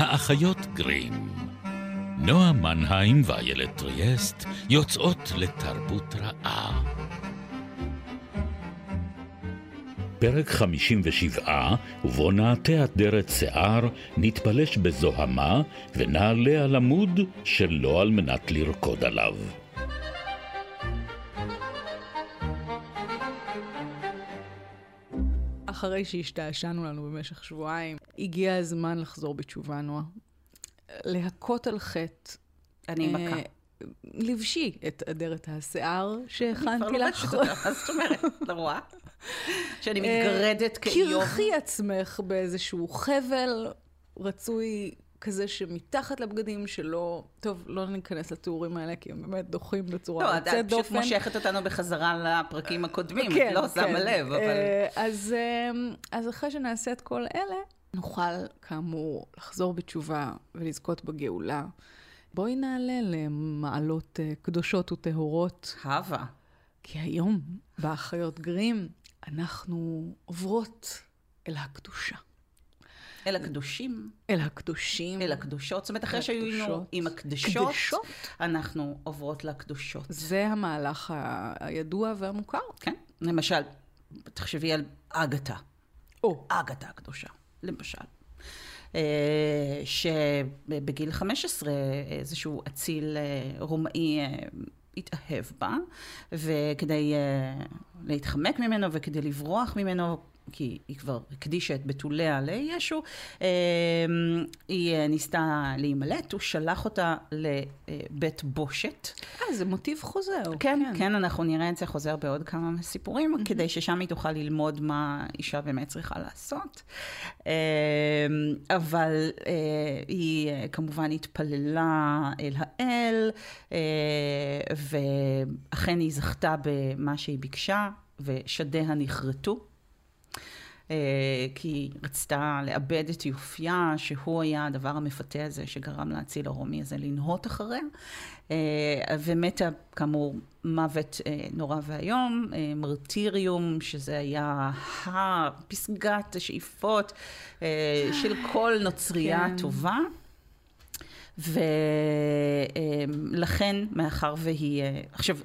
האחיות גרים. נועה מנהיים ואיילת טריאסט יוצאות לתרבות רעה. פרק 57, ובו נעטה עטרת שיער, נתפלש בזוהמה, ונעלה על עמוד שלא על מנת לרקוד עליו. אחרי שהשתעשענו לנו במשך שבועיים, הגיע הזמן לחזור בתשובה, נועה. להכות על חטא. אני אה, מכה. לבשי את אדרת השיער אני שהכנתי כבר לך. לובשת אותה, מה זאת אומרת? לא רואה? שאני מתגרדת כאיוב. קרחי עצמך באיזשהו חבל רצוי כזה שמתחת לבגדים שלא... טוב, לא ניכנס לתיאורים האלה, כי הם באמת דוחים לא, בצורה את יוצאת את פשוט דופן. מושכת אותנו בחזרה לפרקים הקודמים, כן, את לא שמה כן. לב, אבל... אה, אז, אה, אז אחרי שנעשה את כל אלה, נוכל כאמור לחזור בתשובה ולזכות בגאולה. בואי נעלה למעלות אה, קדושות וטהורות, הווה. כי היום, באחיות גרים, אנחנו עוברות אל הקדושה. אל הקדושים, אל הקדושים. אל הקדושות. זאת אומרת, אחרי שהיינו. עם הקדשות, קדשות? אנחנו עוברות לקדושות. זה המהלך ה- הידוע והמוכר. כן? למשל, תחשבי על אגתה. או, אגתה הקדושה, למשל. אה, שבגיל 15 איזשהו אציל אה, רומאי אה, התאהב בה, וכדי להתחמק ממנו וכדי לברוח ממנו, כי היא כבר הקדישה את בתוליה לישו, אה, היא אה, ניסתה להימלט, הוא שלח אותה לבית בושת. אה, זה מוטיב חוזר. כן, כן, אנחנו נראה את זה חוזר בעוד כמה סיפורים, כדי ששם היא תוכל ללמוד מה אישה באמת צריכה לעשות. אה, אבל היא כמובן התפללה אל האל, ואכן היא זכתה במה שהיא ביקשה, ושדיה נכרתו. אה, כי היא רצתה לאבד את יופייה, שהוא היה הדבר המפתה הזה שגרם לאציל הרומי הזה לנהות אחריה, אה, ומתה כאמור מוות אה, נורא ואיום, מרטיריום, שזה היה הפסגת השאיפות של כל נוצרייה כן. טובה. ולכן, מאחר והיא... עכשיו,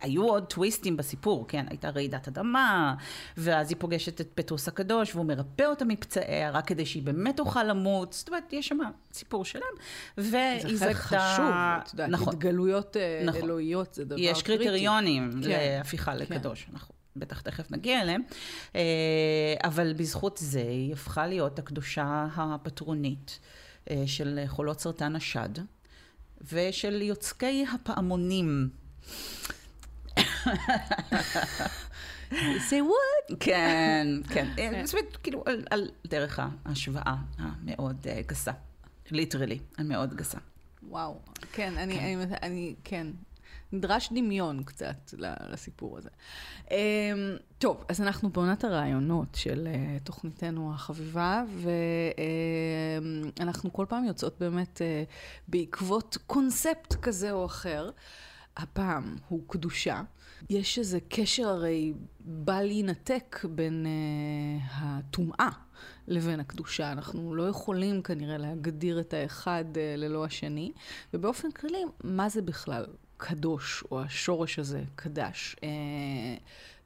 היו עוד טוויסטים בסיפור, כן? הייתה רעידת אדמה, ואז היא פוגשת את פטרוס הקדוש, והוא מרפא אותה מפצעיה, רק כדי שהיא באמת תוכל למות. זאת אומרת, יש שם סיפור שלם. והיא זה זכתה... חלק חשוב, את יודעת, נכון. התגלויות אה, נכון. אלוהיות זה דבר קריטי. יש קריטריונים כן, להפיכה כן. לקדוש, אנחנו בטח תכף נגיע אליהם, אה, אבל בזכות זה היא הפכה להיות הקדושה הפטרונית אה, של חולות סרטן השד ושל יוצקי הפעמונים. Say what? כן, כן. אה, זאת אומרת, כאילו, על, על דרך ההשוואה המאוד אה, גסה. ליטרלי, המאוד גסה. וואו, כן, אני, אני, אני, כן, נדרש דמיון קצת לסיפור הזה. אמ, טוב, אז אנחנו בעונת הרעיונות של אה, תוכניתנו החביבה, ואנחנו כל פעם יוצאות באמת בעקבות קונספט כזה או אחר. הפעם הוא קדושה. יש איזה קשר הרי בל יינתק בין uh, הטומאה לבין הקדושה. אנחנו לא יכולים כנראה להגדיר את האחד uh, ללא השני, ובאופן כללי, מה זה בכלל קדוש, או השורש הזה, קדש? Uh,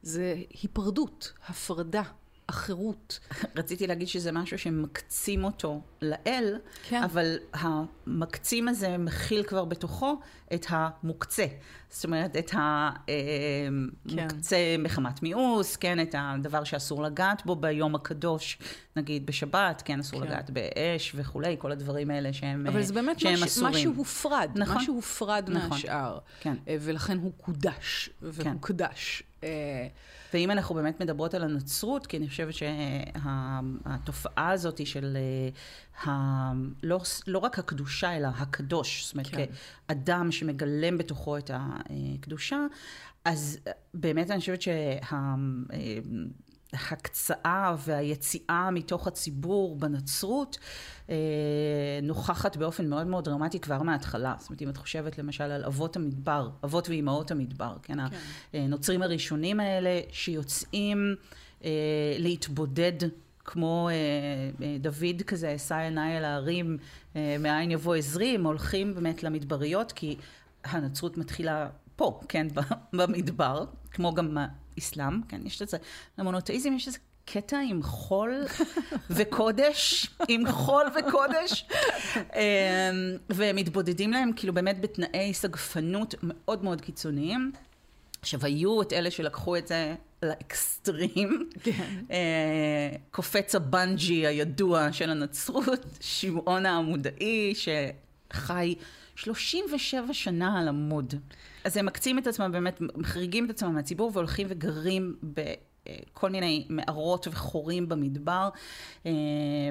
זה היפרדות, הפרדה, החירות. רציתי להגיד שזה משהו שמקצים אותו לאל, כן. אבל המקצים הזה מכיל כבר בתוכו את המוקצה. זאת אומרת, את המוקצה מחמת מיאוס, כן, את הדבר שאסור לגעת בו ביום הקדוש, נגיד בשבת, כן, אסור כן. לגעת באש וכולי, כל הדברים האלה שהם אבל זה באמת מש, אסורים. משהו הופרד, נכון. משהו הופרד נכון. מהשאר. כן. אה, ולכן הוא קודש, והוא כן. אה, ואם אנחנו באמת מדברות על הנצרות, כי אני חושבת שהתופעה הזאת של אה, ה... לא, לא רק הקדושה, אלא הקדוש, זאת אומרת, כן. כאדם שמגלם בתוכו את הקדושה, אז באמת אני חושבת שההקצאה והיציאה מתוך הציבור בנצרות אה, נוכחת באופן מאוד מאוד דרמטי כבר מההתחלה. זאת אומרת, אם את חושבת למשל על אבות המדבר, אבות ואימהות המדבר, כן, הנוצרים הראשונים האלה שיוצאים אה, להתבודד כמו אה, אה, דוד כזה, אשא עיניי אל ההרים, אה, מאין יבוא עזרי, הם הולכים באמת למדבריות, כי הנצרות מתחילה פה, כן, במדבר, כמו גם האסלאם, כן, יש לזה, למונותאיזם יש איזה קטע עם חול וקודש, עם חול וקודש, והם מתבודדים להם כאילו באמת בתנאי סגפנות מאוד מאוד קיצוניים. עכשיו, היו את אלה שלקחו את זה לאקסטרים. כן. אה, קופץ הבנג'י הידוע של הנצרות, שמעון העמודאי, שחי 37 שנה על עמוד. אז הם מקצים את עצמם, באמת מחריגים את עצמם מהציבור והולכים וגרים ב... כל מיני מערות וחורים במדבר, אה,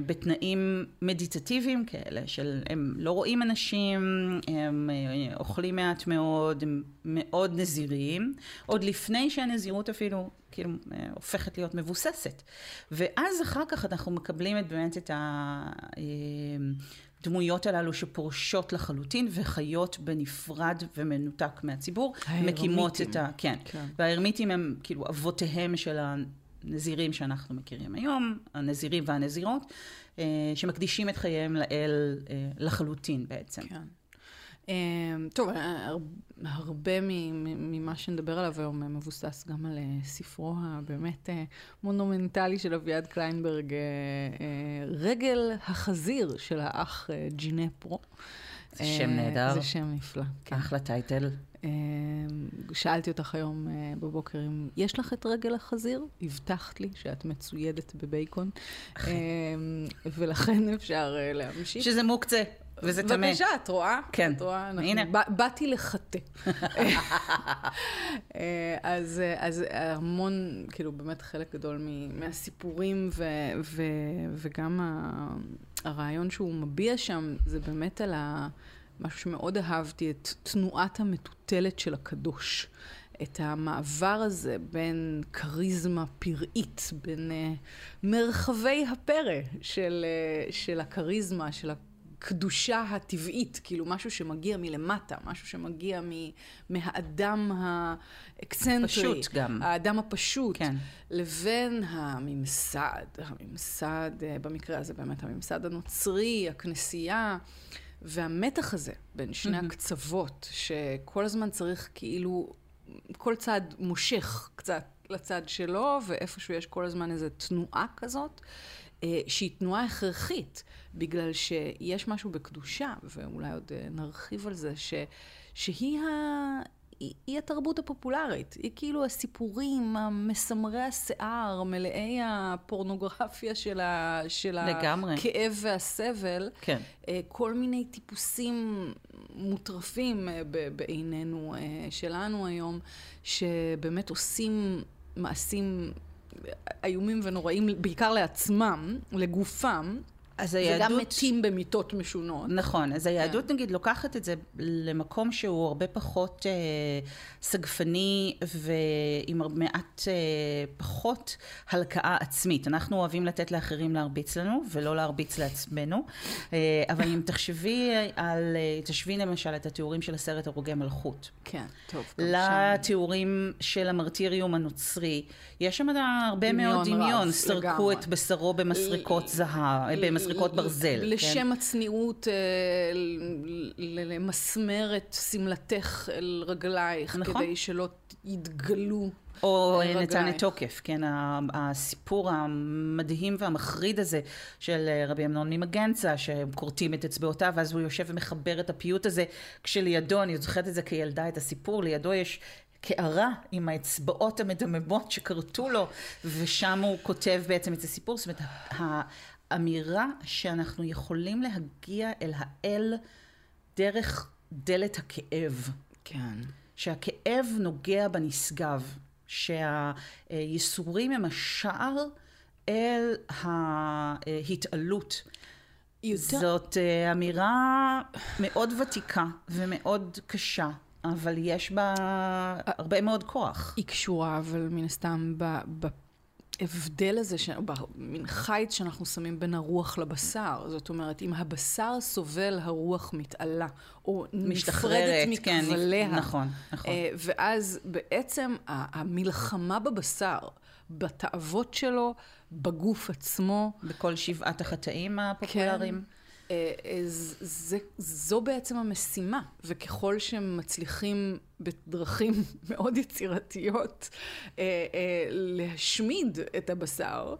בתנאים מדיטטיביים כאלה, של הם לא רואים אנשים, הם אה, אוכלים מעט מאוד, הם מאוד נזיריים, עוד לפני שהנזירות אפילו כאילו אה, הופכת להיות מבוססת. ואז אחר כך אנחנו מקבלים את, באמת את ה... הדמויות הללו שפורשות לחלוטין וחיות בנפרד ומנותק מהציבור, מקימות את ה... כן. כן. וההרמיטים הם כאילו אבותיהם של הנזירים שאנחנו מכירים היום, הנזירים והנזירות, אה, שמקדישים את חייהם לאל אה, לחלוטין בעצם. כן. אמ, טוב, אה, הרבה ממה שנדבר עליו היום מבוסס גם על אה, ספרו הבאמת אה, מונומנטלי של אביעד קליינברג, רגל החזיר של האח ג'ינפרו. זה שם נהדר. זה שם נפלא. כן. אחלה title. שאלתי אותך היום בבוקר אם יש לך את רגל החזיר, הבטחת לי שאת מצוידת בבייקון, ולכן אפשר להמשיך. שזה מוקצה. וזה טמא. בבקשה, את רואה? כן. את רואה? אנחנו, הנה. באתי לחטא. אה, אז, אז המון, כאילו, באמת חלק גדול מהסיפורים ו, ו, וגם הרעיון שהוא מביע שם, זה באמת על ה... משהו שמאוד אהבתי, את תנועת המטוטלת של הקדוש. את המעבר הזה בין כריזמה פראית, בין uh, מרחבי הפרא של, uh, של הכריזמה, של הקדושה הטבעית, כאילו משהו שמגיע מלמטה, משהו שמגיע מ, מהאדם האקצנטרי. פשוט גם. האדם הפשוט. כן. לבין הממסד, הממסד, אה, במקרה הזה באמת הממסד הנוצרי, הכנסייה. והמתח הזה בין שני mm-hmm. הקצוות, שכל הזמן צריך כאילו, כל צד מושך קצת לצד שלו, ואיפשהו יש כל הזמן איזו תנועה כזאת, שהיא תנועה הכרחית, בגלל שיש משהו בקדושה, ואולי עוד אה, נרחיב על זה, ש, שהיא ה... היא, היא התרבות הפופולרית, היא כאילו הסיפורים המסמרי השיער, מלאי הפורנוגרפיה של, ה, של הכאב והסבל. כן. אה, כל מיני טיפוסים מוטרפים בעינינו שלנו היום, שבאמת עושים מעשים איומים ונוראים, בעיקר לעצמם, לגופם. אז היהדות... וגם מתים במיטות משונות. נכון, אז היהדות כן. נגיד לוקחת את זה למקום שהוא הרבה פחות אה, סגפני ועם מעט אה, פחות הלקאה עצמית. אנחנו אוהבים לתת לאחרים להרביץ לנו ולא להרביץ לעצמנו, אה, אבל אם תחשבי על, אה, תשבי למשל את התיאורים של הסרט הרוגי מלכות. כן, טוב. לתיאורים שם. של המרטיריום הנוצרי, יש שם הרבה דמיון מאוד דמיון, סרקו לגמרי. את בשרו במסרקות זהב, במסרקות ברזל. לשם כן? הצניעות, אה, למסמר את שמלתך אל רגלייך, נכון. כדי שלא יתגלו. או נתן את תוקף, כן, הסיפור המדהים והמחריד הזה של אה, רבי אמנון ממגנצה, שהם כורתים את אצבעותיו, ואז הוא יושב ומחבר את הפיוט הזה, כשלידו, אני זוכרת את זה כילדה, את הסיפור, לידו יש קערה עם האצבעות המדממות שכרתו לו, ושם הוא כותב בעצם את הסיפור. זאת אומרת, האמירה שאנחנו יכולים להגיע אל האל דרך דלת הכאב. כן. שהכאב נוגע בנשגב, שהייסורים הם השער אל ההתעלות. יותר... זאת אה, אמירה מאוד ותיקה ומאוד קשה. אבל יש בה הרבה מאוד כוח. היא קשורה, אבל מן הסתם בהבדל הזה, ש... במין חיץ שאנחנו שמים בין הרוח לבשר. זאת אומרת, אם הבשר סובל, הרוח מתעלה, או נפרדת מכבליה. כן, נכון, נכון. אה, ואז בעצם המלחמה בבשר, בתאוות שלו, בגוף עצמו. בכל שבעת החטאים הפופולריים. כן. אה, אה, זה, זו בעצם המשימה, וככל שהם מצליחים בדרכים מאוד יצירתיות אה, להשמיד את הבשר,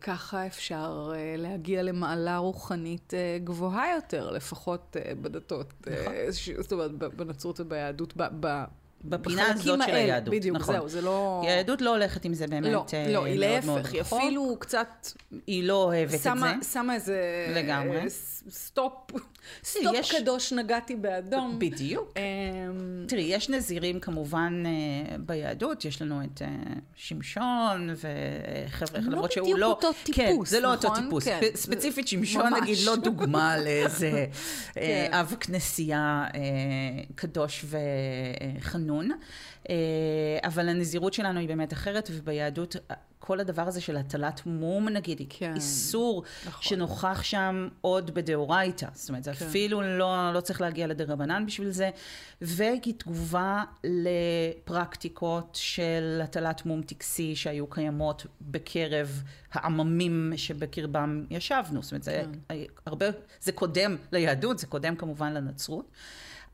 ככה אפשר להגיע למעלה רוחנית גבוהה יותר, לפחות בדתות, נכון. זאת אומרת, בנצרות וביהדות, בפינה הזאת של היהדות. בדיוק, נכון. זהו, זה לא... כי היהדות לא הולכת עם זה באמת לא, אה, לא, היא להפך, היא אפילו קצת... היא לא אוהבת שמה, את זה. שמה איזה... לגמרי. stop, stop יש... קדוש נגעתי באדום. בדיוק. אמ, תראי, יש נזירים כמובן אה, ביהדות, יש לנו את אה, שמשון וחבר'ה, לא למרות שהוא לא... לא בדיוק אותו טיפוס, כן, זה לא נכון? אותו טיפוס. כן. ספציפית שמשון, ממש. נגיד, לא דוגמה לאיזה כן. אב כנסייה קדוש וחנון. אבל הנזירות שלנו היא באמת אחרת, וביהדות כל הדבר הזה של הטלת מום נגיד, כן, איסור נכון. שנוכח שם עוד בדאורייתא. זאת אומרת, זה כן. אפילו לא, לא צריך להגיע לדרבנן בשביל זה. והיא תגובה לפרקטיקות של הטלת מום טקסי שהיו קיימות בקרב העממים שבקרבם ישבנו. זאת אומרת, זה כן. הרבה, זה קודם ליהדות, זה קודם כמובן לנצרות.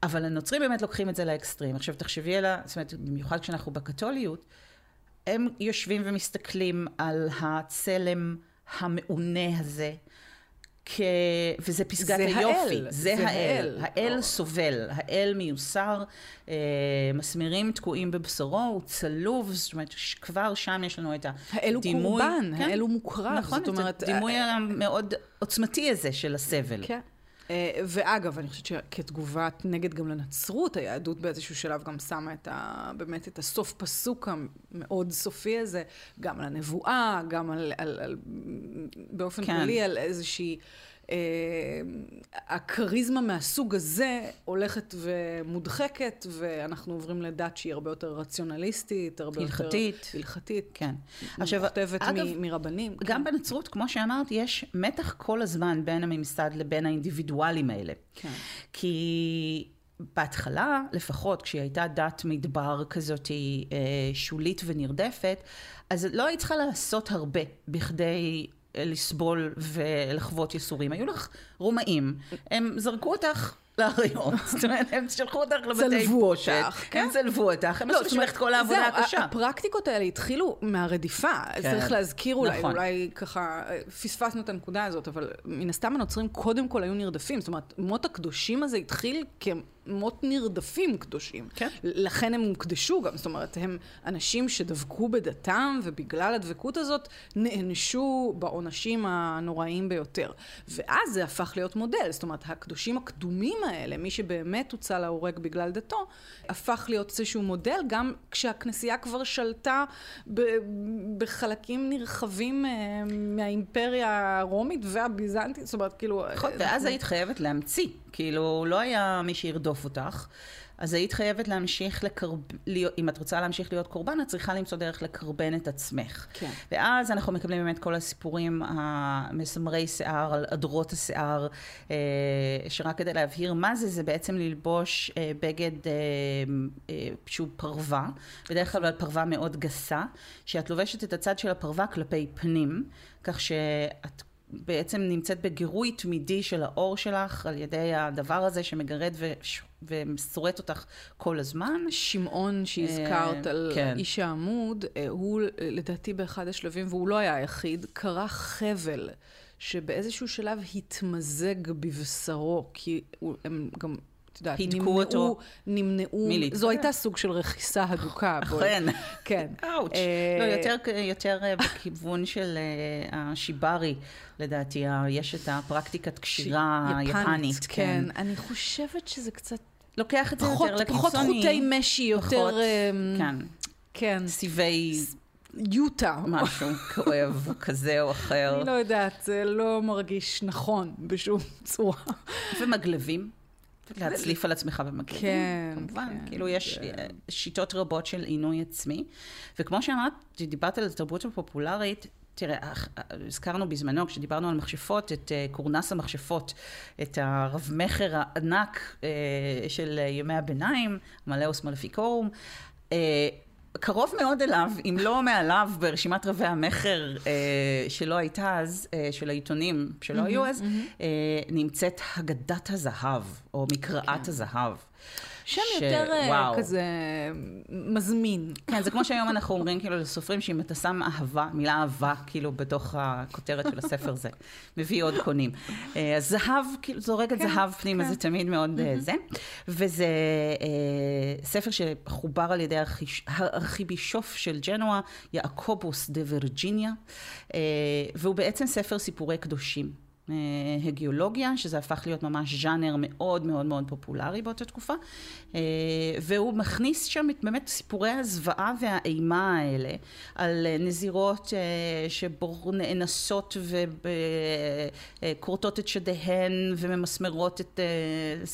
אבל הנוצרים באמת לוקחים את זה לאקסטרים. עכשיו תחשבי על ה... זאת אומרת, במיוחד כשאנחנו בקתוליות, הם יושבים ומסתכלים על הצלם המעונה הזה, כ... וזה פסגת זה היופי. האל, זה, זה האל. האל האל סובל, האל מיוסר, אה, מסמרים תקועים בבשרו, הוא צלוב, זאת אומרת, כבר שם יש לנו את הדימוי. האל הוא קורבן, כן? האל הוא מוקרב. נכון, זאת אומרת, הדימוי אה, המאוד עוצמתי הזה של הסבל. כן. אה, ואגב, אני חושבת שכתגובת נגד גם לנצרות, היהדות באיזשהו שלב גם שמה את ה, באמת את הסוף פסוק המאוד סופי הזה, גם על הנבואה, גם על, על, על באופן כן. כללי, על איזושהי... אה, הכריזמה מהסוג הזה הולכת ומודחקת, ואנחנו עוברים לדת שהיא הרבה יותר רציונליסטית, הרבה הלכתית. יותר... הלכתית. כן. עכשיו, אגב, מ- מרבנים. גם כן. בנצרות, כמו שאמרת, יש מתח כל הזמן בין הממסד לבין האינדיבידואלים האלה. כן. כי... בהתחלה, לפחות כשהיא הייתה דת מדבר כזאת אה, שולית ונרדפת, אז לא היית צריכה לעשות הרבה בכדי לסבול ולחוות ייסורים. היו לך רומאים, הם זרקו אותך לאריות, זאת אומרת, הם שלחו אותך לבתי בושת, כן? הם צלבו אותך, הם לא, עשו בשבילך את כל העבודה הקשה. הפרקטיקות האלה התחילו מהרדיפה, כן. צריך להזכיר אולי, נכון. אולי ככה, פספסנו את הנקודה הזאת, אבל מן הסתם הנוצרים קודם כל היו נרדפים, זאת אומרת, מות הקדושים הזה התחיל מות נרדפים קדושים. כן. לכן הם הוקדשו גם, זאת אומרת, הם אנשים שדבקו בדתם, ובגלל הדבקות הזאת נענשו בעונשים הנוראים ביותר. ואז זה הפך להיות מודל, זאת אומרת, הקדושים הקדומים האלה, מי שבאמת הוצא להורג בגלל דתו, הפך להיות איזשהו מודל, גם כשהכנסייה כבר שלטה בחלקים נרחבים אה, מהאימפריה הרומית והביזנטית, זאת אומרת, כאילו... נכון, ואז היית חייבת להמציא. כאילו, לא היה מי שירדוף אותך. אז היית חייבת להמשיך לקרב... להיות, אם את רוצה להמשיך להיות קורבן, את צריכה למצוא דרך לקרבן את עצמך. כן. ואז אנחנו מקבלים באמת כל הסיפורים המסמרי שיער, על עדרות השיער, אה, שרק כדי להבהיר מה זה, זה בעצם ללבוש אה, בגד אה, שהוא פרווה, בדרך כלל פרווה מאוד גסה, שאת לובשת את הצד של הפרווה כלפי פנים, כך שאת... בעצם נמצאת בגירוי תמידי של האור שלך על ידי הדבר הזה שמגרד. ושורט אותך כל הזמן. שמעון שהזכרת על כן. איש העמוד, אה, הוא לדעתי באחד השלבים, והוא לא היה היחיד, קרא חבל. שבאיזשהו שלב התמזג בבשרו, כי הם גם את יודעת, נמנעו, אותו נמנעו, זו הייתה סוג של רכיסה הדוקה. אכן. כן. אאוץ'. אה, לא, יותר, יותר אה, בכיוון של אה, השיברי, לדעתי, יש את הפרקטיקת קשירה היפנית. כן. כן. אני חושבת שזה קצת... לוקח את זה יותר לקיצוני. פחות חוטי משי, יותר... כן. כן. סיבי... יוטה. משהו כואב כזה או אחר. אני לא יודעת, זה לא מרגיש נכון בשום צורה. ומגלבים. להצליף על עצמך במקביל. כן, כמובן. כן. כאילו, יש כן. שיטות רבות של עינוי עצמי. וכמו שאמרת, דיברת על התרבות הפופולרית, תראה, הזכרנו בזמנו, כשדיברנו על מכשפות, את קורנס המכשפות, את הרב-מכר הענק של ימי הביניים, מלאוס מלפיקורום. קרוב מאוד אליו, אם לא מעליו, ברשימת רבי המכר אה, שלא הייתה אז, אה, של העיתונים שלא mm-hmm, היו אז, mm-hmm. אה, נמצאת הגדת הזהב, או מקראת כן. הזהב. שם ש... יותר אה, וואו. כזה מזמין. כן, זה כמו שהיום אנחנו אומרים כאילו לסופרים שאם אתה שם אהבה, מילה אהבה, כאילו בתוך הכותרת של הספר זה, מביא עוד קונים. אה, אז זהב, כאילו זורק את כן, זהב פנימה, כן. זה תמיד מאוד mm-hmm. זה. וזה אה, ספר שחובר על ידי הארכיבישוף של ג'נואה, יעקובוס דה וירג'יניה, אה, והוא בעצם ספר סיפורי קדושים. אה, הגיאולוגיה, שזה הפך להיות ממש ז'אנר מאוד מאוד מאוד פופולרי באותה תקופה, אה, והוא מכניס שם את באמת סיפורי הזוועה והאימה האלה, על נזירות אה, שנאנסות וכורתות את שדיהן וממסמרות את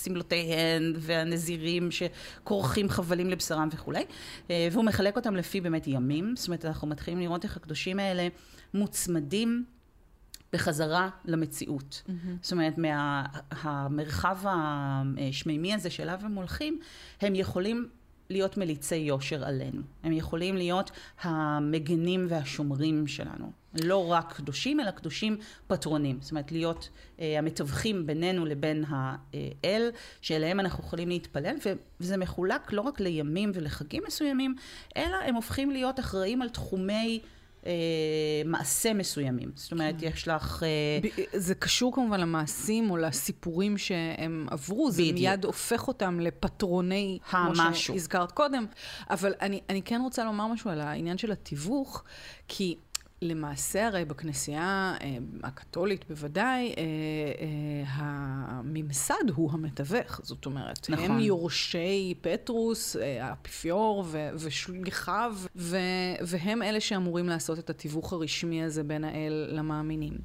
שמלותיהן, והנזירים שכורכים חבלים לבשרם וכולי, והוא מחלק אותם לפי באמת ימים, זאת אומרת אנחנו מתחילים לראות איך הקדושים האלה מוצמדים בחזרה למציאות. Mm-hmm. זאת אומרת, מהמרחב השמימי הזה שאליו הם הולכים, הם יכולים להיות מליצי יושר עלינו. הם יכולים להיות המגנים והשומרים שלנו. לא רק קדושים, אלא קדושים פטרונים. זאת אומרת, להיות אה, המתווכים בינינו לבין האל, שאליהם אנחנו יכולים להתפלל, וזה מחולק לא רק לימים ולחגים מסוימים, אלא הם הופכים להיות אחראים על תחומי... אה, מעשה מסוימים. זאת אומרת, כן. יש לך... אה, זה קשור כמובן למעשים או לסיפורים שהם עברו, זה בדיוק. מיד הופך אותם לפטרוני, כמו שהזכרת קודם. אבל אני, אני כן רוצה לומר משהו על העניין של התיווך, כי... למעשה הרי בכנסייה אה, הקתולית בוודאי, אה, אה, הממסד הוא המתווך, זאת אומרת, נכון. הם יורשי פטרוס, האפיפיור ושליחיו, והם אלה שאמורים לעשות את התיווך הרשמי הזה בין האל למאמינים.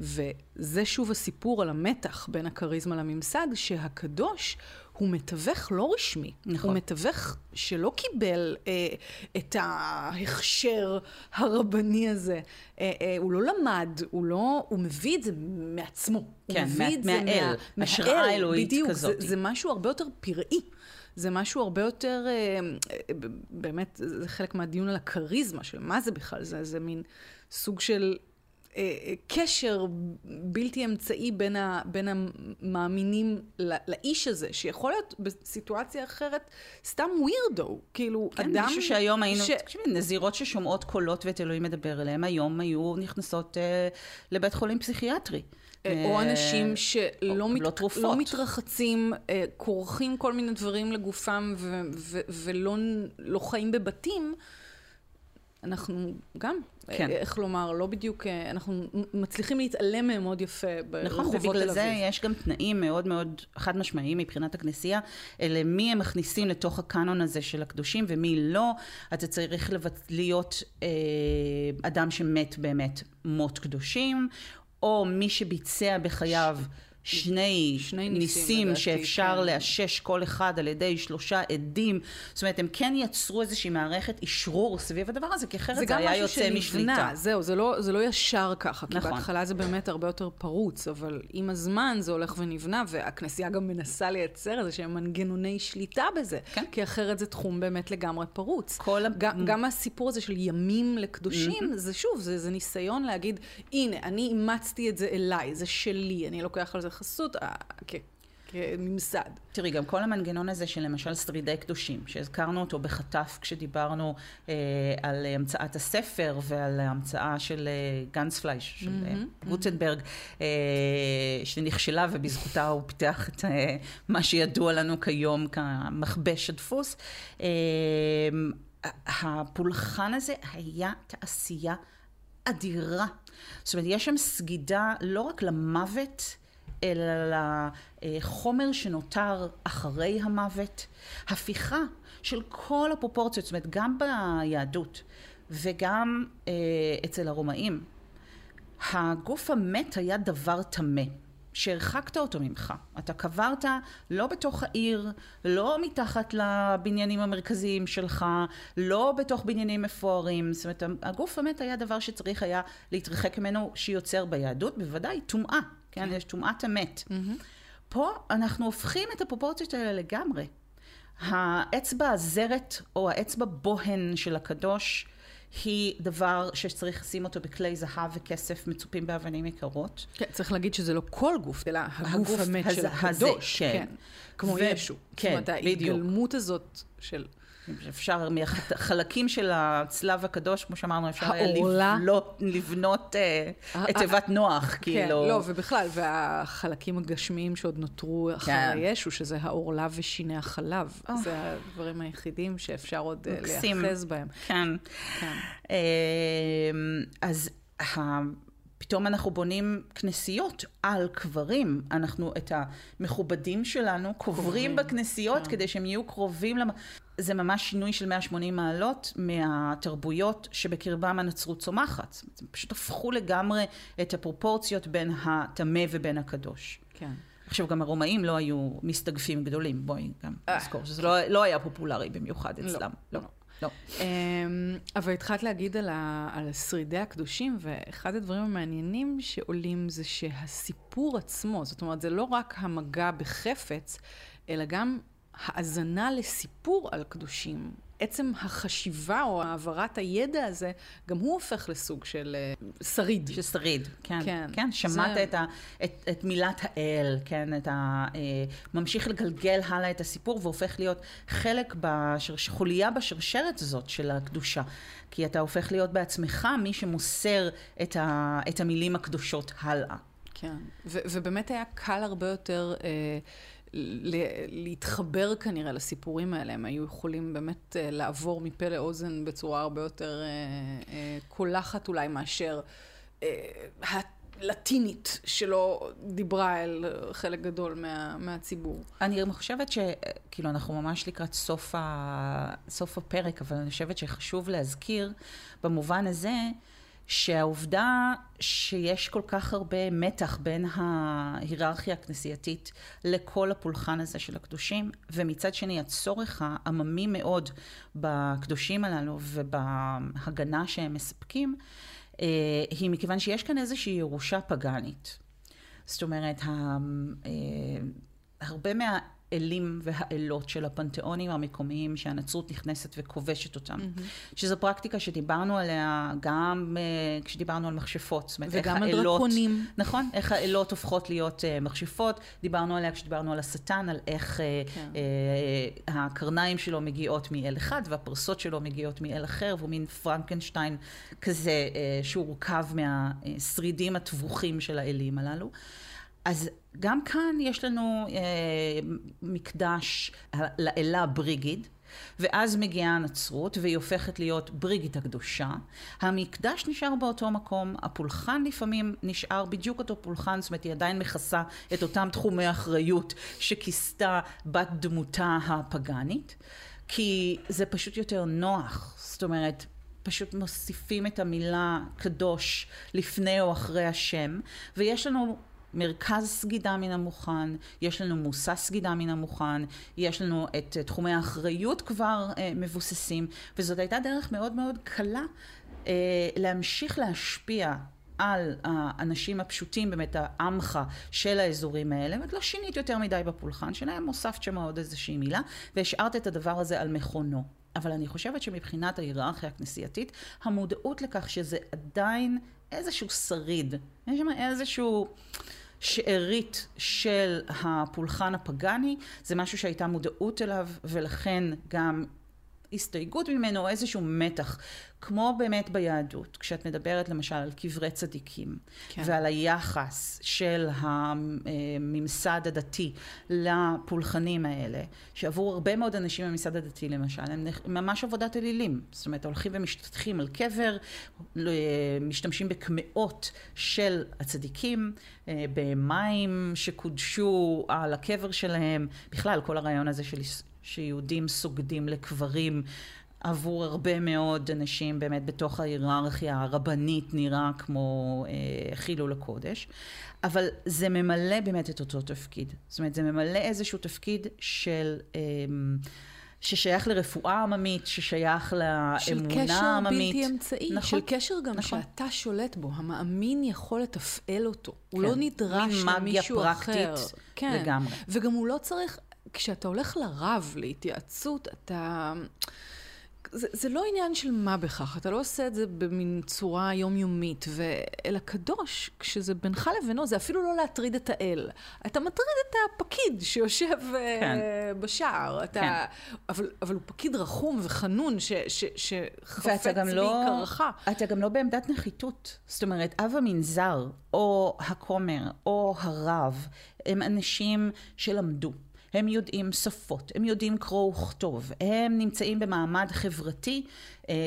וזה שוב הסיפור על המתח בין הכריזמה לממסד, שהקדוש הוא מתווך לא רשמי. נכון. הוא מתווך שלא קיבל אה, את ההכשר הרבני הזה. אה, אה, הוא לא למד, הוא לא, הוא מביא את זה מעצמו. כן, הוא מביא מה, את זה מהאל, מה, השראה אלוהית בדיוק, כזאת. בדיוק, זה, זה משהו הרבה יותר פראי. זה משהו הרבה יותר, אה, אה, באמת, זה חלק מהדיון על הכריזמה של מה זה בכלל, זה, זה מין סוג של קשר בלתי אמצעי בין, ה, בין המאמינים לאיש הזה, שיכול להיות בסיטואציה אחרת סתם ווירדו, כאילו כן, אדם... מישהו שהיום היינו, ש... תקשיבי, נזירות ששומעות קולות ואת אלוהים מדבר אליהם, היום היו נכנסות אה, לבית חולים פסיכיאטרי. אה, או אנשים שלא מת, לא מתרחצים, אה, כורכים כל מיני דברים לגופם ו, ו, ולא לא חיים בבתים, אנחנו גם כן. איך לומר, לא בדיוק, אה, אנחנו מצליחים להתעלם מהם מאוד יפה ברחובות נכון, ובגלל זה יש גם תנאים מאוד מאוד חד משמעיים מבחינת הכנסייה, למי הם מכניסים לתוך הקאנון הזה של הקדושים ומי לא. אתה צריך להיות אה, אדם שמת באמת מות קדושים, או מי שביצע בחייו ש... שני, שני ניסים, ניסים שאפשר כן. לאשש כל אחד על ידי שלושה עדים. זאת אומרת, הם כן יצרו איזושהי מערכת אשרור סביב הדבר הזה, כי אחרת זה, זה היה יוצא משליטה. שנבנה, זהו, זה לא, זה לא ישר ככה. נכון. כי בהתחלה זה באמת הרבה יותר פרוץ, אבל עם הזמן זה הולך ונבנה, והכנסייה גם מנסה לייצר איזה שהם מנגנוני שליטה בזה. כן. כי אחרת זה תחום באמת לגמרי פרוץ. כל גם, גם הסיפור הזה של ימים לקדושים, mm-hmm. זה שוב, זה, זה ניסיון להגיד, הנה, אני אימצתי את זה אליי, זה שלי, אני לוקח על זה התייחסות אה, כממסד. תראי, גם כל המנגנון הזה של למשל שרידי קדושים, שהזכרנו אותו בחטף כשדיברנו אה, על המצאת הספר ועל ההמצאה של אה, גנץ פלייש, של mm-hmm, גוטנברג, mm-hmm. אה, שנכשלה ובזכותה הוא פיתח את אה, מה שידוע לנו כיום כמכבש הדפוס. אה, הפולחן הזה היה תעשייה אדירה. זאת אומרת, יש שם סגידה לא רק למוות, אלא לחומר שנותר אחרי המוות, הפיכה של כל הפרופורציות, זאת אומרת גם ביהדות וגם אה, אצל הרומאים, הגוף המת היה דבר טמא. שהרחקת אותו ממך. אתה קברת לא בתוך העיר, לא מתחת לבניינים המרכזיים שלך, לא בתוך בניינים מפוארים. זאת אומרת, הגוף המת היה דבר שצריך היה להתרחק ממנו, שיוצר ביהדות, בוודאי טומאה. כן? יש טומאת המת. פה אנחנו הופכים את הפרופורציות האלה לגמרי. האצבע הזרת או האצבע בוהן של הקדוש היא דבר שצריך לשים אותו בכלי זהב וכסף מצופים באבנים יקרות. כן, צריך להגיד שזה לא כל גוף, אלא הגוף הגוף המת הזה- של הקדוש. הזה, כן. כן. כמו ו- ישו. כן, זאת אומרת. ההתגלמות הזאת של... אפשר, מהחלקים של הצלב הקדוש, כמו שאמרנו, אפשר היה לבנות אה, ה- את תיבת נוח, כן, כאילו. לא, ובכלל, והחלקים הגשמיים שעוד נותרו אחרי כן. ישו, שזה העורלה ושיני החלב. אה. זה הדברים היחידים שאפשר עוד אה. להיאחז בהם. כן. כן. אז פתאום אנחנו בונים כנסיות על קברים. אנחנו את המכובדים שלנו קוברים בכנסיות כן. כדי שהם יהיו קרובים למ... זה ממש שינוי של 180 מעלות מהתרבויות שבקרבם הנצרות צומחת. הם פשוט הפכו לגמרי את הפרופורציות בין הטמא ובין הקדוש. כן. עכשיו, גם הרומאים לא היו מסתגפים גדולים, בואי גם אה, נזכור שזה לא, לא היה פופולרי במיוחד לא, אצלם. לא, לא. לא. אמ, אבל התחלת להגיד על, ה, על שרידי הקדושים, ואחד הדברים המעניינים שעולים זה שהסיפור עצמו, זאת אומרת, זה לא רק המגע בחפץ, אלא גם האזנה לסיפור על קדושים. עצם החשיבה או העברת הידע הזה, גם הוא הופך לסוג של אה, שריד. ששריד, כן. כן. כן, שמעת זה- את, ה, את, את מילת האל, כן, את ה... אה, ממשיך לגלגל הלאה את הסיפור והופך להיות חלק, בשרש, חוליה בשרשרת הזאת של הקדושה. כי אתה הופך להיות בעצמך מי שמוסר את, ה, את המילים הקדושות הלאה. כן, ו- ובאמת היה קל הרבה יותר אה, להתחבר כנראה לסיפורים האלה. הם היו יכולים באמת אה, לעבור מפה לאוזן בצורה הרבה יותר אה, אה, קולחת אולי מאשר הלטינית שלא דיברה אל חלק גדול מה, מהציבור. אני חושבת שכאילו אנחנו ממש לקראת סוף, ה... סוף הפרק, אבל אני חושבת שחשוב להזכיר במובן הזה שהעובדה שיש כל כך הרבה מתח בין ההיררכיה הכנסייתית לכל הפולחן הזה של הקדושים, ומצד שני הצורך העממי מאוד בקדושים הללו ובהגנה שהם מספקים, אה, היא מכיוון שיש כאן איזושהי ירושה פגאנית. זאת אומרת, אה, הרבה מהאלים והאלות של הפנתיאונים המקומיים שהנצרות נכנסת וכובשת אותם, שזו פרקטיקה שדיברנו עליה גם אה, כשדיברנו על מכשפות. זאת אומרת, איך וגם על האלות- דרקונים. נכון, איך האלות הופכות להיות uh, מכשפות, דיברנו עליה כשדיברנו על השטן, על איך uh, כן. uh, הקרניים שלו מגיעות מאל אחד והפרסות שלו מגיעות מאל אחר, והוא מין פרנקנשטיין כזה uh, שהורכב מהשרידים הטבוחים של האלים הללו. אז גם כאן יש לנו אה, מקדש לאלה בריגיד, ואז מגיעה הנצרות, והיא הופכת להיות בריגיד הקדושה. המקדש נשאר באותו מקום, הפולחן לפעמים נשאר בדיוק אותו פולחן, זאת אומרת, היא עדיין מכסה את אותם תחומי אחריות שכיסתה בת דמותה הפגאנית, כי זה פשוט יותר נוח. זאת אומרת, פשוט מוסיפים את המילה קדוש לפני או אחרי השם, ויש לנו מרכז סגידה מן המוכן, יש לנו מושא סגידה מן המוכן, יש לנו את אה, תחומי האחריות כבר אה, מבוססים, וזאת הייתה דרך מאוד מאוד קלה אה, להמשיך להשפיע על האנשים הפשוטים, באמת העמך של האזורים האלה, ואת לא שינית יותר מדי בפולחן שלהם, הוספת שם עוד איזושהי מילה, והשארת את הדבר הזה על מכונו. אבל אני חושבת שמבחינת ההיררכיה הכנסייתית, המודעות לכך שזה עדיין איזשהו שריד, יש שם איזשהו שארית של הפולחן הפגאני, זה משהו שהייתה מודעות אליו, ולכן גם הסתייגות ממנו, איזשהו מתח. כמו באמת ביהדות, כשאת מדברת למשל על קברי צדיקים, כן. ועל היחס של הממסד הדתי לפולחנים האלה, שעבור הרבה מאוד אנשים בממסד הדתי למשל, הם ממש עבודת אלילים. זאת אומרת, הולכים ומשתטחים על קבר, משתמשים בקמעות של הצדיקים, אה, במים שקודשו על הקבר שלהם, בכלל, כל הרעיון הזה של שיהודים סוגדים לקברים. עבור הרבה מאוד אנשים באמת בתוך ההיררכיה הרבנית נראה כמו אה, חילול הקודש, אבל זה ממלא באמת את אותו תפקיד. זאת אומרת, זה ממלא איזשהו תפקיד של... אה, ששייך לרפואה עממית, ששייך של לאמונה קשר עממית. בלתי אמצעי, נכון, של קשר גם נכון. שאתה שולט בו, המאמין יכול לתפעל אותו, הוא כן, לא נדרש למישהו פרקטית אחר. כן, לגמרי. וגם הוא לא צריך, כשאתה הולך לרב להתייעצות, אתה... זה, זה לא עניין של מה בכך, אתה לא עושה את זה במין צורה יומיומית, ואל הקדוש, כשזה בינך לבינו, זה אפילו לא להטריד את האל. אתה מטריד את הפקיד שיושב אה, כן. uh, בשער, אתה, כן. אבל, אבל הוא פקיד רחום וחנון, ש, ש, שחפץ בעיקרך. לא, אתה גם לא בעמדת נחיתות. זאת אומרת, אב המנזר, או הכומר, או הרב, הם אנשים שלמדו. הם יודעים שפות, הם יודעים קרוא וכתוב, הם נמצאים במעמד חברתי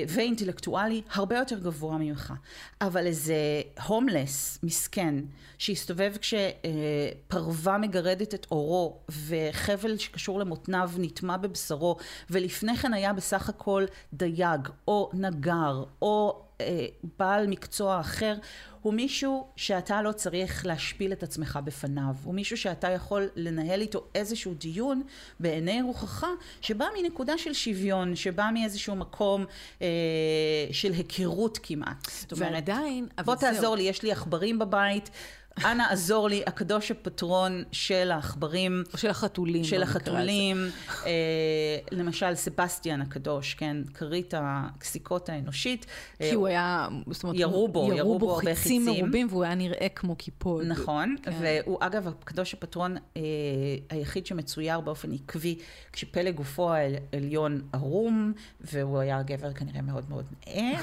ואינטלקטואלי הרבה יותר גבוה ממך. אבל איזה הומלס, מסכן, שהסתובב כשפרווה מגרדת את עורו וחבל שקשור למותניו נטמע בבשרו, ולפני כן היה בסך הכל דייג או נגר או אה, בעל מקצוע אחר, הוא מישהו שאתה לא צריך להשפיל את עצמך בפניו, הוא מישהו שאתה יכול לנהל איתו איזשהו דיון בעיני רוחך, שבא מנקודה של שוויון, שבא מאיזשהו מקום אה, של היכרות כמעט. ועדיין, בוא תעזור זהו. לי, יש לי עכברים בבית, אנא עזור לי, הקדוש הפטרון של העכברים. או של החתולים. של החתולים. אה, למשל, סבסטיאן הקדוש, כן, כרית הקסיקות האנושית. כי הוא היה, זאת אומרת, ירו בו, ירו בו הרבה חיצים. מרובים, והוא היה נראה כמו קיפוד. נכון, כן. והוא אגב הקדוש הפטרון אה, היחיד שמצויר באופן עקבי, כשפלג גופו העליון ערום, והוא היה גבר כנראה מאוד מאוד נאה,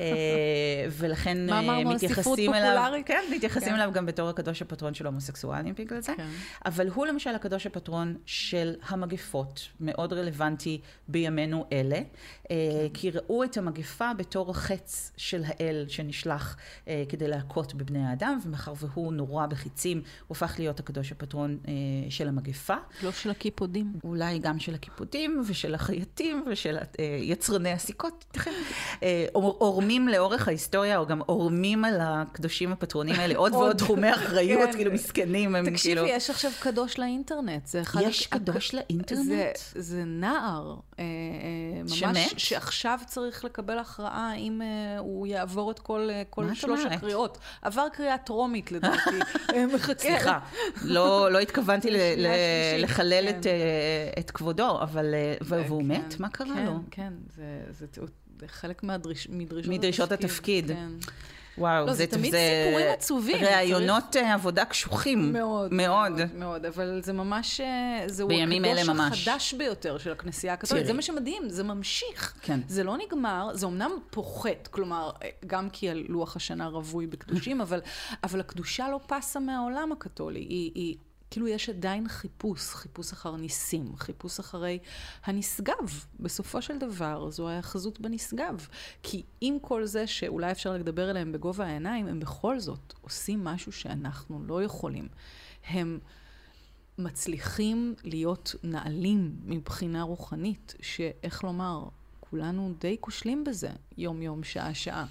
אה, ולכן אה, מתייחסים אליו, כן, מתייחסים כן. אליו גם בתור הקדוש הפטרון של הומוסקסואלים בגלל זה. כן. אבל הוא למשל הקדוש הפטרון של המגפות, מאוד רלוונטי בימינו אלה, כן. כי ראו את המגפה בתור החץ של האל שנשלח אה, כדי להכות בבני האדם, ומאחר והוא נורא בחיצים, הוא הפך להיות הקדוש הפטרון אה, של המגפה. לא של הקיפודים. אולי גם של הקיפודים ושל החייטים ושל יצרני הסיכות. עורמים לאורך ההיסטוריה, או גם עורמים על הקדושים הפטרונים האלה עוד ועוד תחומי אחריות, כן. כאילו מסכנים הם תקשיבי, כאילו... תקשיבי, יש עכשיו קדוש לאינטרנט. זה אחד... יש קדוש לאינטרנט? זה, זה נער, אה, אה, ממש? שעכשיו צריך לקבל הכרעה אם אה, הוא יעבור את כל, כל שלוש הקריאות. עבר קריאה טרומית לדעתי, מחכה. סליחה, לא, לא התכוונתי ל, ל, לחלל כן. את, את כבודו, אבל... והוא כן, מת? מה קרה כן, לו? כן, זה, זה, חלק מדרישות התפקיד. וואו, לא, זה, זה תמיד זה סיפורים עצובים. ראיונות צריך... אה, עבודה קשוחים. מאוד. מאוד. מאוד, מאוד, אבל זה ממש, אה, זהו הקדוש החדש ביותר של הכנסייה הקתולית. זה מה שמדהים, זה ממשיך. כן. זה לא נגמר, זה אמנם פוחת, כלומר, אה, גם כי הלוח השנה רווי בקדושים, אבל, אבל הקדושה לא פסה מהעולם הקתולי. היא, היא כאילו יש עדיין חיפוש, חיפוש אחר ניסים, חיפוש אחרי הנשגב. בסופו של דבר, זו ההאחזות בנשגב. כי עם כל זה שאולי אפשר לדבר אליהם בגובה העיניים, הם בכל זאת עושים משהו שאנחנו לא יכולים. הם מצליחים להיות נעלים מבחינה רוחנית, שאיך לומר, כולנו די כושלים בזה, יום-יום, שעה-שעה.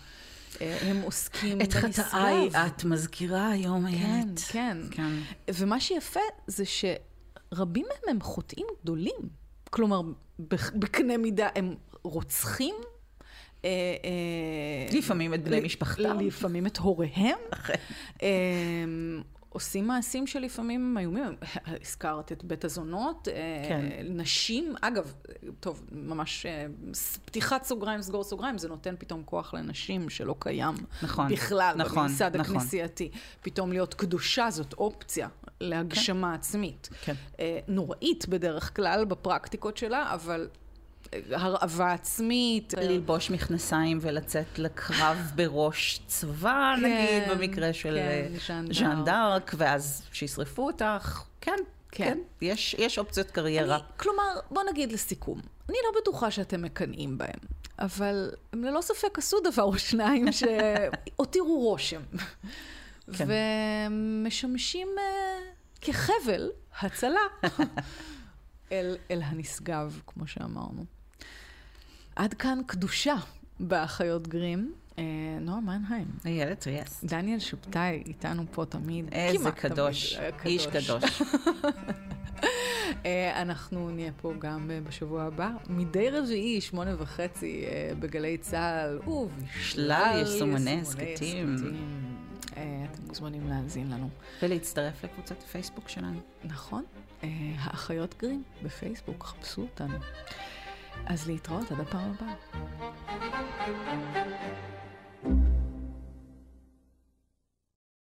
אה, הם עוסקים בנשגב. את חטאי את מזכירה היום, איילת. כן, כן, כן. ומה שיפה זה שרבים מהם הם חוטאים גדולים. כלומר, בקנה מידה, הם רוצחים. אה, אה, לפעמים את בני משפחתם. לפעמים את הוריהם. עושים מעשים שלפעמים הם איומים. הזכרת את בית הזונות, אה, כן. נשים, אגב, טוב, ממש אה, פתיחת סוגריים, סגור סוגריים, זה נותן פתאום כוח לנשים שלא קיים נכון, בכלל נכון, בממסד נכון. הכנסייתי. פתאום להיות קדושה זאת אופציה להגשמה כן. עצמית. כן. אה, נוראית בדרך כלל בפרקטיקות שלה, אבל הרעבה עצמית. ללבוש מכנסיים ולצאת לקרב בראש צבא, כן, נגיד, במקרה של כן, ז'אן דארק, ואז שישרפו אותך. כן, כן, כן. יש, יש אופציות קריירה. אני, כלומר, בוא נגיד לסיכום, אני לא בטוחה שאתם מקנאים בהם, אבל הם ללא ספק עשו דבר או שניים שהותירו רושם. כן. ומשמשים uh, כחבל הצלה אל, אל הנשגב, כמו שאמרנו. עד כאן קדושה באחיות גרים. אה, נועה מנהיים. איילת ריאס. דניאל שבתאי איתנו פה תמיד. איזה קדוש. אה, איש קדוש. אה, אנחנו נהיה פה גם בשבוע הבא, מדי רביעי, שמונה וחצי, בגלי צה"ל, ובשלל יישומני הסכתים. אתם מוזמנים להאזין לנו. ולהצטרף לקבוצת הפייסבוק שלנו. נכון, האחיות גרים בפייסבוק, חפשו אותנו. אז להתראות עד הפעם הבאה.